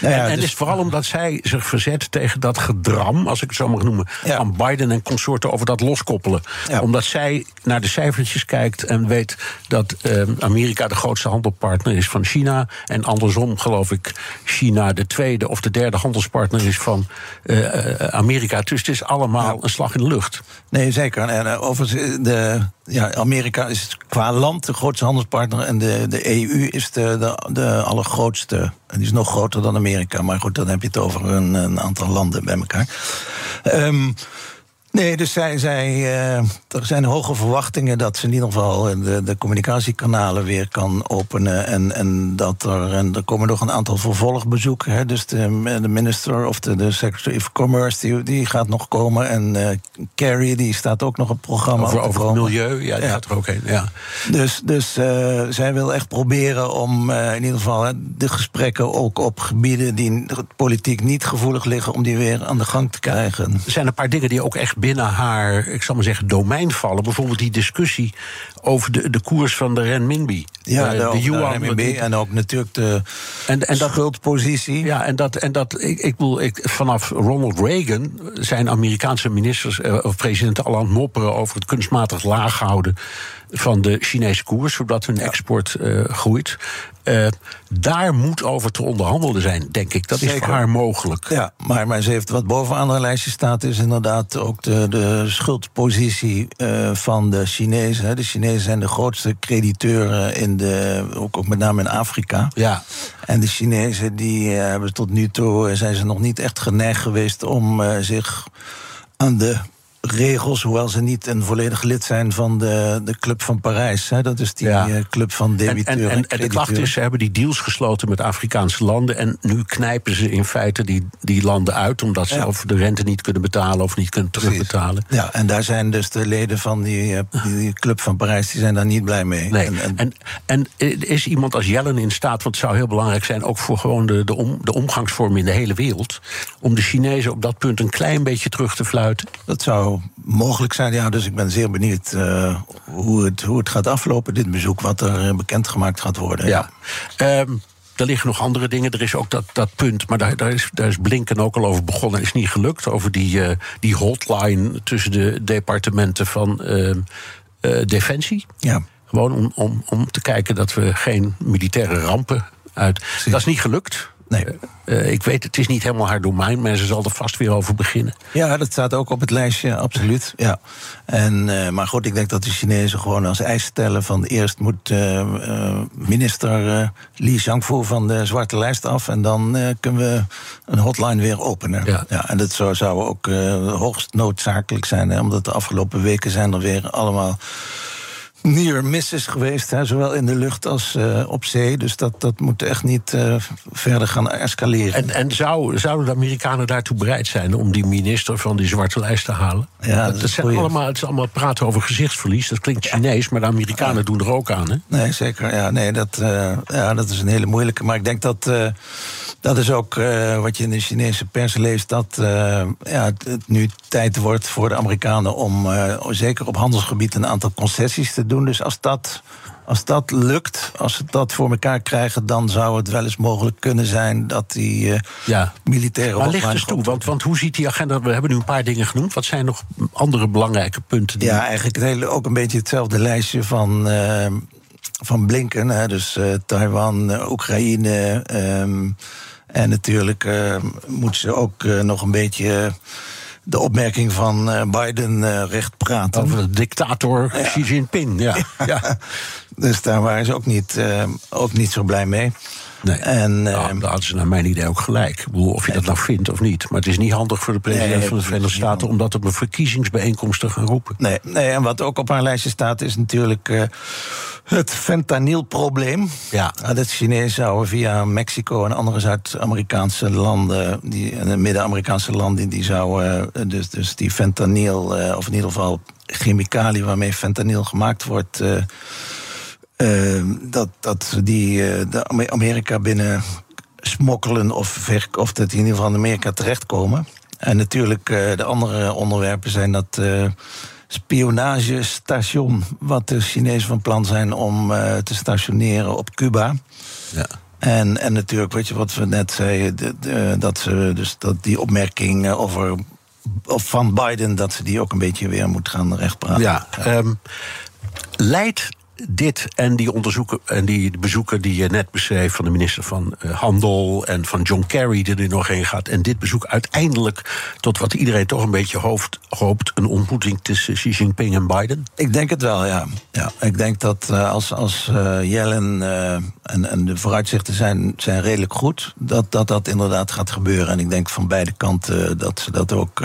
en, en dus, is vooral omdat zij zich verzet tegen dat gedram, als ik het zo mag noemen, van Biden en consorten over dat loskoppelen. Omdat zij naar de cijfertjes kijkt en weet dat uh, Amerika de grootste handelpartner is van China. En andersom geloof ik China de tweede of de derde handelspartner is van uh, Amerika. Dus het is allemaal een slag in de lucht. Nee, zeker. En uh, overigens, de, ja, Amerika is qua land de grootste handelspartner. En de, de EU is de, de, de allergrootste. Die is nog groter dan Amerika. Maar goed, dan heb je het over een, een aantal landen bij elkaar. Um, Nee, dus zij, zij, uh, er zijn hoge verwachtingen dat ze in ieder geval de, de communicatiekanalen weer kan openen. En, en dat er, en er komen nog een aantal vervolgbezoeken. Hè. Dus de, de minister of de, de Secretary of Commerce die, die gaat nog komen. En uh, Kerry die staat ook nog op het programma. Over, over het milieu, ja, die ja. gaat er ook heen. Ja. Dus, dus uh, zij wil echt proberen om in ieder geval de gesprekken ook op gebieden die politiek niet gevoelig liggen, om die weer aan de gang te krijgen. Er zijn een paar dingen die ook echt binnen haar, ik zal maar zeggen, domein vallen. Bijvoorbeeld die discussie over de, de koers van de renminbi. Ja, uh, de, de yuan. renminbi en ook natuurlijk de en, en dat, schuldpositie. Ja, en dat, en dat ik, ik bedoel, ik, vanaf Ronald Reagan zijn Amerikaanse ministers uh, of presidenten al aan het mopperen over het kunstmatig laag houden van de Chinese koers, zodat hun export uh, groeit. Uh, daar moet over te onderhandelen zijn, denk ik. Dat Zeker. is voor haar mogelijk. Ja, maar, maar ze heeft wat bovenaan haar lijstje staat, is inderdaad ook de, de schuldpositie uh, van de Chinezen. De Chinezen zijn de grootste crediteuren in de, ook, ook met name in Afrika. Ja. En de Chinezen die hebben tot nu toe zijn ze nog niet echt geneigd geweest om zich aan de regels, hoewel ze niet een volledig lid zijn van de, de Club van Parijs. Hè. Dat is die ja. Eh, club van debiteuren. En, en, en, de klacht is, ze hebben die deals gesloten met Afrikaanse landen... en nu knijpen ze in feite die, die landen uit... omdat ze ja. of de rente niet kunnen betalen of niet kunnen terugbetalen. Ja, en daar zijn dus de leden van die, eh, die Club van Parijs... die zijn daar niet blij mee. Nee. En, en, en, is iemand als Jellen in staat... want het zou heel belangrijk zijn, ook voor gewoon de, de, om, de omgangsvorm in de hele wereld... om de Chinezen op dat punt een klein beetje terug te fluiten? Dat zou mogelijk zijn. Ja, dus ik ben zeer benieuwd uh, hoe, het, hoe het gaat aflopen, dit bezoek, wat er uh, bekendgemaakt gaat worden. Ja. ja. Um, er liggen nog andere dingen. Er is ook dat, dat punt, maar daar, daar, is, daar is Blinken ook al over begonnen. Is niet gelukt. Over die, uh, die hotline tussen de departementen van ehm, Defensie. Ja. Gewoon om, om, om te kijken dat we geen militaire rampen uit. Precies. Dat is niet gelukt. Nee. Uh, ik weet, het is niet helemaal haar domein, maar ze zal er vast weer over beginnen. Ja, dat staat ook op het lijstje, absoluut. Ja. En, uh, maar goed, ik denk dat de Chinezen gewoon als eis stellen van eerst moet uh, minister Li Zhangfu van de zwarte lijst af en dan kunnen we een hotline weer openen. Ja. ja en dat zou, zou ook hoogst noodzakelijk zijn, hè, omdat de afgelopen weken zijn er weer allemaal near misses geweest, hè, zowel in de lucht als uh, op zee. Dus dat, dat moet echt niet uh, verder gaan escaleren. En, en zou, zouden de Amerikanen daartoe bereid zijn om die minister van die zwarte lijst te halen? Ja, dat, dat zijn allemaal, het is allemaal praten over gezichtsverlies. Dat klinkt Chinees, maar de Amerikanen ja. doen er ook aan. Hè? Nee, zeker. Ja, nee, dat, uh, ja, dat is een hele moeilijke. Maar ik denk dat dat is ook wat je in de Chinese pers leest, dat ja, het, het, nu tijd wordt voor de Amerikanen om zeker op handelsgebied een aantal concessies te doen. Dus als dat, als dat lukt, als ze dat voor elkaar krijgen, dan zou het wel eens mogelijk kunnen zijn dat die uh, ja. militaire. Maar ligt dus toe, want, want hoe ziet die agenda? We hebben nu een paar dingen genoemd. Wat zijn nog andere belangrijke punten? Die... Ja, eigenlijk het hele, ook een beetje hetzelfde lijstje van. Uh, van Blinken, hè, dus uh, Taiwan, Oekraïne. Um, en natuurlijk moeten ze ook nog een beetje de opmerking van uh, Biden uh, recht praten. Over de dictator ja. Xi Jinping, ja. ja. dus daar waren ze ook niet, uh, ook niet zo blij mee. Nee, en, nou, daar hadden ze naar mijn idee ook gelijk. Ik bedoel, of je dat nou vindt of niet. Maar het is niet handig voor de president nee, van de Verenigde Staten... om dat op een verkiezingsbijeenkomst te gaan roepen. Nee, nee en wat ook op haar lijstje staat is natuurlijk... Uh, het fentanylprobleem. Ja. Dat Chinezen zouden via Mexico en andere Zuid-Amerikaanse landen... Die, en de Midden-Amerikaanse landen, die zouden... Dus, dus die fentanyl, of in ieder geval chemicaliën waarmee fentanyl gemaakt wordt... Uh, dat, dat die uh, de Amerika binnen smokkelen of, ver, of dat die in ieder geval in Amerika terechtkomen. En natuurlijk uh, de andere onderwerpen zijn dat spionagestation... wat de Chinezen van plan zijn om te stationeren op Cuba. Ja. En, en natuurlijk, weet je wat we net zeiden, de- de- dat ze dus dat die opmerking eh, over of van Biden, dat ze die ook een beetje weer moet gaan rechtpraten. Ja, ehm, leidt dit en die onderzoeken en die bezoeken die je net beschreef van de minister van eh, Handel en van John Kerry, die er nog heen gaat, en dit bezoek uiteindelijk tot wat iedereen toch een beetje hoofd, hoopt: een ontmoeting tussen Xi Jinping en Biden? Ik denk het wel, ja. ja ik denk dat eh, als, als Yellen eh, en, en de vooruitzichten zijn, zijn redelijk goed, dat, dat dat inderdaad gaat gebeuren. En ik denk van beide kanten dat ze dat ook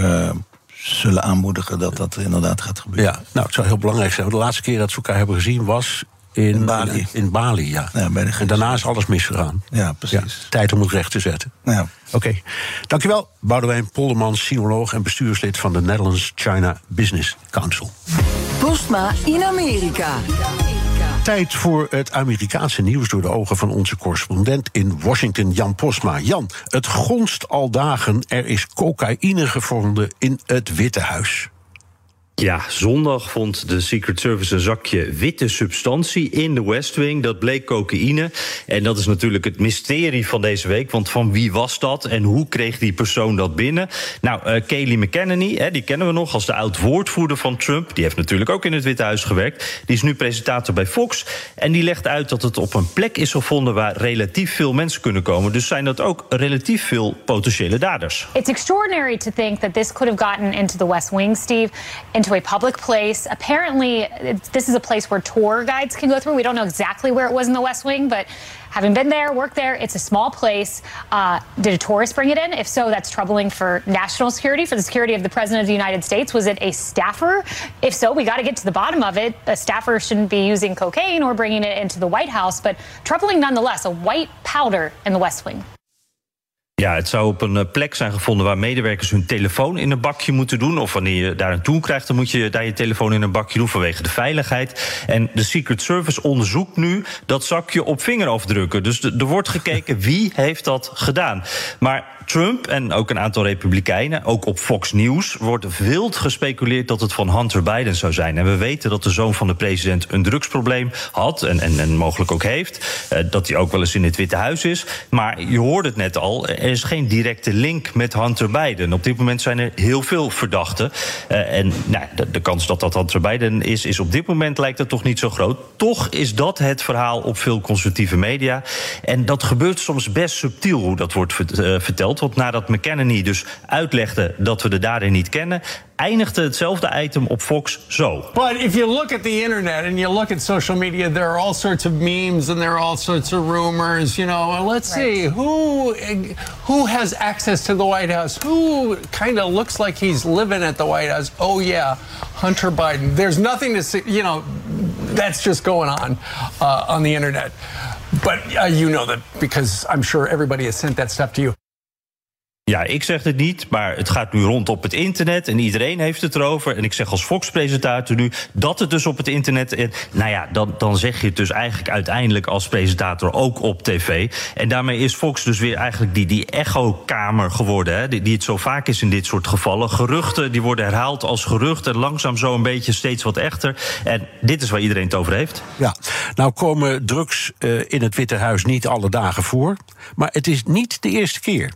zullen aanmoedigen dat dat inderdaad gaat gebeuren. Ja, nou, het zou heel belangrijk zijn. want De laatste keer dat ze elkaar hebben gezien was. In, Bali. In, Bali, ja. en daarna is alles misgegaan. Ja, precies. tijd om het recht te zetten. Ja. Oké, dankjewel. Boudewijn Poldermans, sinoloog en bestuurslid van de Netherlands China Business Council. Postma in Amerika. Tijd voor het Amerikaanse nieuws door de ogen van onze correspondent in Washington, Jan Posma. Jan, het gonst al dagen. Er is cocaïne gevonden in het Witte Huis. Ja, zondag vond de Secret Service een zakje witte substantie in de West Wing. Dat bleek cocaïne. En dat is natuurlijk het mysterie van deze week. Want van wie was dat en hoe kreeg die persoon dat binnen? Nou, uh, Kayleigh McEnany, hè, die kennen we nog als de oud-woordvoerder van Trump. Die heeft natuurlijk ook in het Witte Huis gewerkt. Die is nu presentator bij Fox. En die legt uit dat het op een plek is gevonden waar relatief veel mensen kunnen komen. Dus zijn dat ook relatief veel potentiële daders. It's extraordinary to think that this could have gotten into the West Wing, Steve, into a public place. Apparently, this is a place where tour guides can go through. We don't know exactly where it was in the West Wing, but having been there, worked there, it's a small place. Uh, did a tourist bring it in? If so, that's troubling for national security, for the security of the President of the United States. Was it a staffer? If so, we got to get to the bottom of it. A staffer shouldn't be using cocaine or bringing it into the White House, but troubling nonetheless. A white powder in the West Wing. Ja, het zou op een plek zijn gevonden waar medewerkers hun telefoon in een bakje moeten doen. Of wanneer je daar een tool krijgt, dan moet je daar je telefoon in een bakje doen vanwege de veiligheid. En de Secret Service onderzoekt nu dat zakje op vingerafdrukken. Dus er wordt gekeken wie heeft dat gedaan. Maar Trump en ook een aantal republikeinen, ook op Fox News, wordt wild gespeculeerd dat het van Hunter Biden zou zijn. En we weten dat de zoon van de president een drugsprobleem had en, en, en mogelijk ook heeft. Uh, dat hij ook wel eens in het Witte Huis is. Maar je hoorde het net al, er is geen directe link met Hunter Biden. Op dit moment zijn er heel veel verdachten. Uh, en nou, de, kans dat dat Hunter Biden is, is op dit moment lijkt het toch niet zo groot. Toch is dat het verhaal op veel conservatieve media. En dat gebeurt soms best subtiel hoe dat wordt uh, verteld. Want nadat McKenney dus uitlegde dat we de dader niet kennen, eindigde hetzelfde item op Fox zo. But if you look at the internet and you look at social media, there are all sorts of memes and there are all sorts of rumors. You know, let's right. see who who has access to the White House. Who kind of looks like he's living at the White House. Oh yeah, Hunter Biden. There's nothing to see. You know, that's just going on uh, on the internet. But uh, you know that because I'm sure everybody has sent that stuff to you. Ja, ik zeg het niet, maar het gaat nu rond op het internet en iedereen heeft het erover. En ik zeg als Fox-presentator nu dat het dus op het internet. En, nou ja, dan, dan zeg je het dus eigenlijk uiteindelijk als presentator ook op tv. En daarmee is Fox dus weer eigenlijk die, die echo-kamer geworden, hè, die, die het zo vaak is in dit soort gevallen. Geruchten die worden herhaald als geruchten, langzaam zo een beetje steeds wat echter. En dit is waar iedereen het over heeft. Ja, nou komen drugs uh, in het Witte Huis niet alle dagen voor, maar het is niet de eerste keer.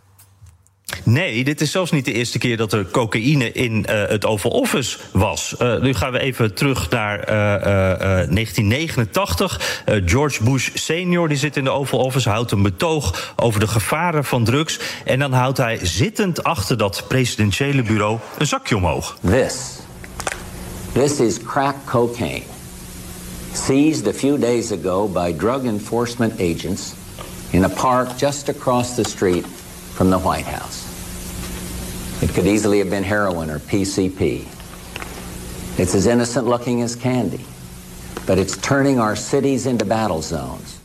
Nee, dit is zelfs niet de eerste keer dat er cocaïne in uh, het Oval Office was. Uh, nu gaan we even terug naar uh, 1989. George Bush senior die zit in de Oval Office, houdt een betoog over de gevaren van drugs. En dan houdt hij zittend achter dat presidentiële bureau een zakje omhoog. This, this is crack cocaine. Seized a few days ago by drug enforcement agents in a park just across the street from the White House. It could easily have been heroin or PCP. It's as innocent looking as candy, but it's turning our cities into battle zones.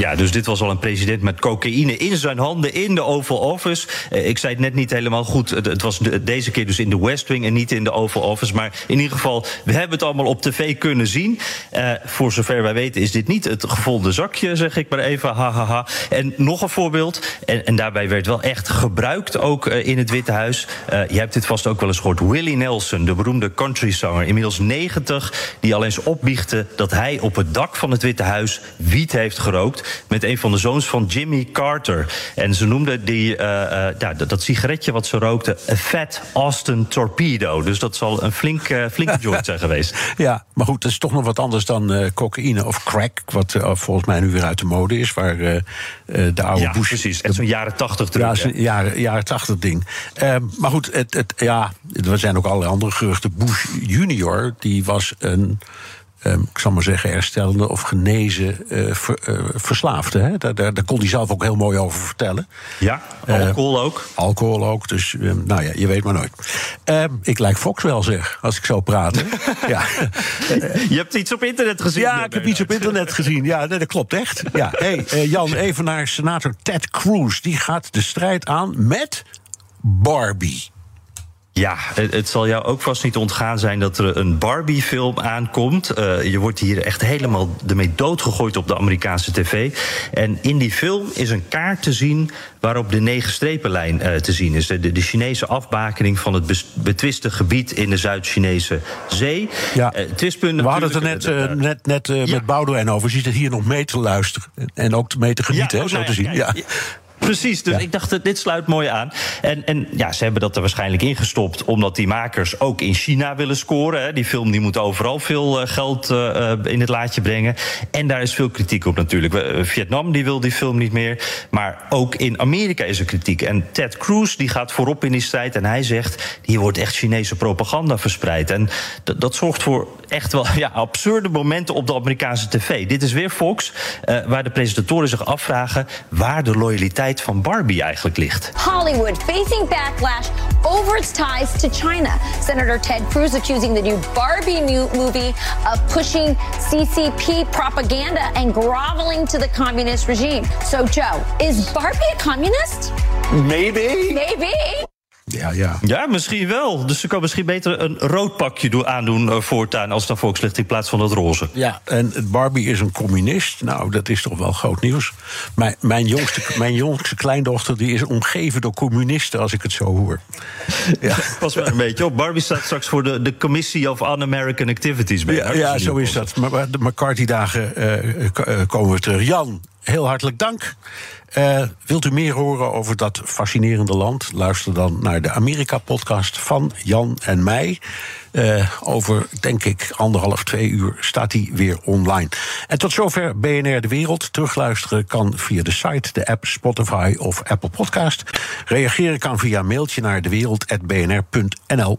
Ja, dus dit was al een president met cocaïne in zijn handen in de Oval Office. Uh, ik zei het net niet helemaal goed. Het, was de, deze keer dus in de West Wing en niet in de Oval Office. Maar in ieder geval, we hebben het allemaal op tv kunnen zien. Uh, voor zover wij weten is dit niet het gevonden zakje, zeg ik maar even. Ha, ha, ha. En nog een voorbeeld. En, en daarbij werd wel echt gebruikt, ook uh, in het Witte Huis. je hebt dit vast ook wel eens gehoord. Willie Nelson, de beroemde countryzanger, inmiddels 90... die al eens opbiechte dat hij op het dak van het Witte Huis wiet heeft gerookt. Met een van de zoons van Jimmy Carter. En ze noemden die, uh, uh, dat, dat, sigaretje wat ze rookten... een Fat Austin Torpedo. Dus dat zal een flink, uh, flinke joint zijn geweest. Ja, maar goed, dat is toch nog wat anders dan cocaïne of crack... wat volgens mij nu weer uit de mode is, waar de oude ja, Bush... precies, en zo'n jaren tachtig druk. Ja, zo'n jaren, jaren tachtig ding. Ehm, maar goed, het, het, ja, er zijn ook allerlei andere geruchten. Bush junior, die was een ik zal maar zeggen, herstellende of genezen ver, uh, verslaafde. Hè? Daar, daar, daar, kon hij zelf ook heel mooi over vertellen. Ja, alcohol uh, ook. Alcohol ook, dus um, nou ja, je weet maar nooit. Um, ik lijk Fox wel, zeg, als ik zo praat. ja. Je hebt iets op internet gezien. Ja, ik heb iets op internet gezien. Ja, dat klopt echt. Ja. Hey, Jan, even naar senator Ted Cruz. Die gaat de strijd aan met Barbie. Ja, het, het, zal jou ook vast niet ontgaan zijn dat er een Barbie-film aankomt. Uh, je wordt hier echt helemaal ermee doodgegooid op de Amerikaanse tv. En in die film is een kaart te zien waarop de negen strepenlijn uh, te zien is. De, de, Chinese afbakening van het betwiste gebied in de Zuid-Chinese zee. Ja. Uh, twistpunt We hadden het er net, net, net ja. met Boudewijn over. Je zit hier nog mee te luisteren en ook mee te genieten, ja, oh, hè, zo te zien. ja. Precies, dus ja. ik dacht, dit sluit mooi aan. En, en ja, ze hebben dat er waarschijnlijk ingestopt... omdat die makers ook in China willen scoren. Hè. Die film die moet overal veel uh, geld uh, in het laadje brengen. En daar is veel kritiek op natuurlijk. Vietnam die wil die film niet meer. Maar ook in Amerika is er kritiek. En Ted Cruz die gaat voorop in die strijd. En hij zegt, hier wordt echt Chinese propaganda verspreid. En dat zorgt voor echt wel ja, absurde momenten op de Amerikaanse tv. Dit is weer Fox, waar de presentatoren zich afvragen... waar de loyaliteit van Barbie eigenlijk ligt. Hollywood facing backlash over its ties to China. Senator Ted Cruz accusing the new Barbie movie of pushing CCP propaganda and groveling to the communist regime. So, Joe, is Barbie a communist? Maybe. Maybe. Ja, ja. ja, misschien wel. Dus ze kan misschien beter een rood pakje aandoen uh, voortaan als het volkslicht in plaats van dat roze. Ja, en Barbie is een communist. Nou, dat is toch wel groot nieuws. Mijn, mijn, jongste, mijn jongste kleindochter die is omgeven door communisten, als ik het zo hoor. Ja. Pas wel een beetje op. Barbie staat straks voor de, de Commissie of Un-American Activities. Bij ja, ja zo is dat. Maar de McCarthy-dagen uh, komen we terug. Jan, heel hartelijk dank. Uh, wilt u meer horen over dat fascinerende land? Luister dan naar de Amerika-podcast van Jan en mij. Uh, over, denk ik, anderhalf, twee uur staat hij weer online. En tot zover BNR De Wereld. Terugluisteren kan via de site, de app, Spotify of Apple Podcast. Reageren kan via mailtje naar dewereld.bnr.nl.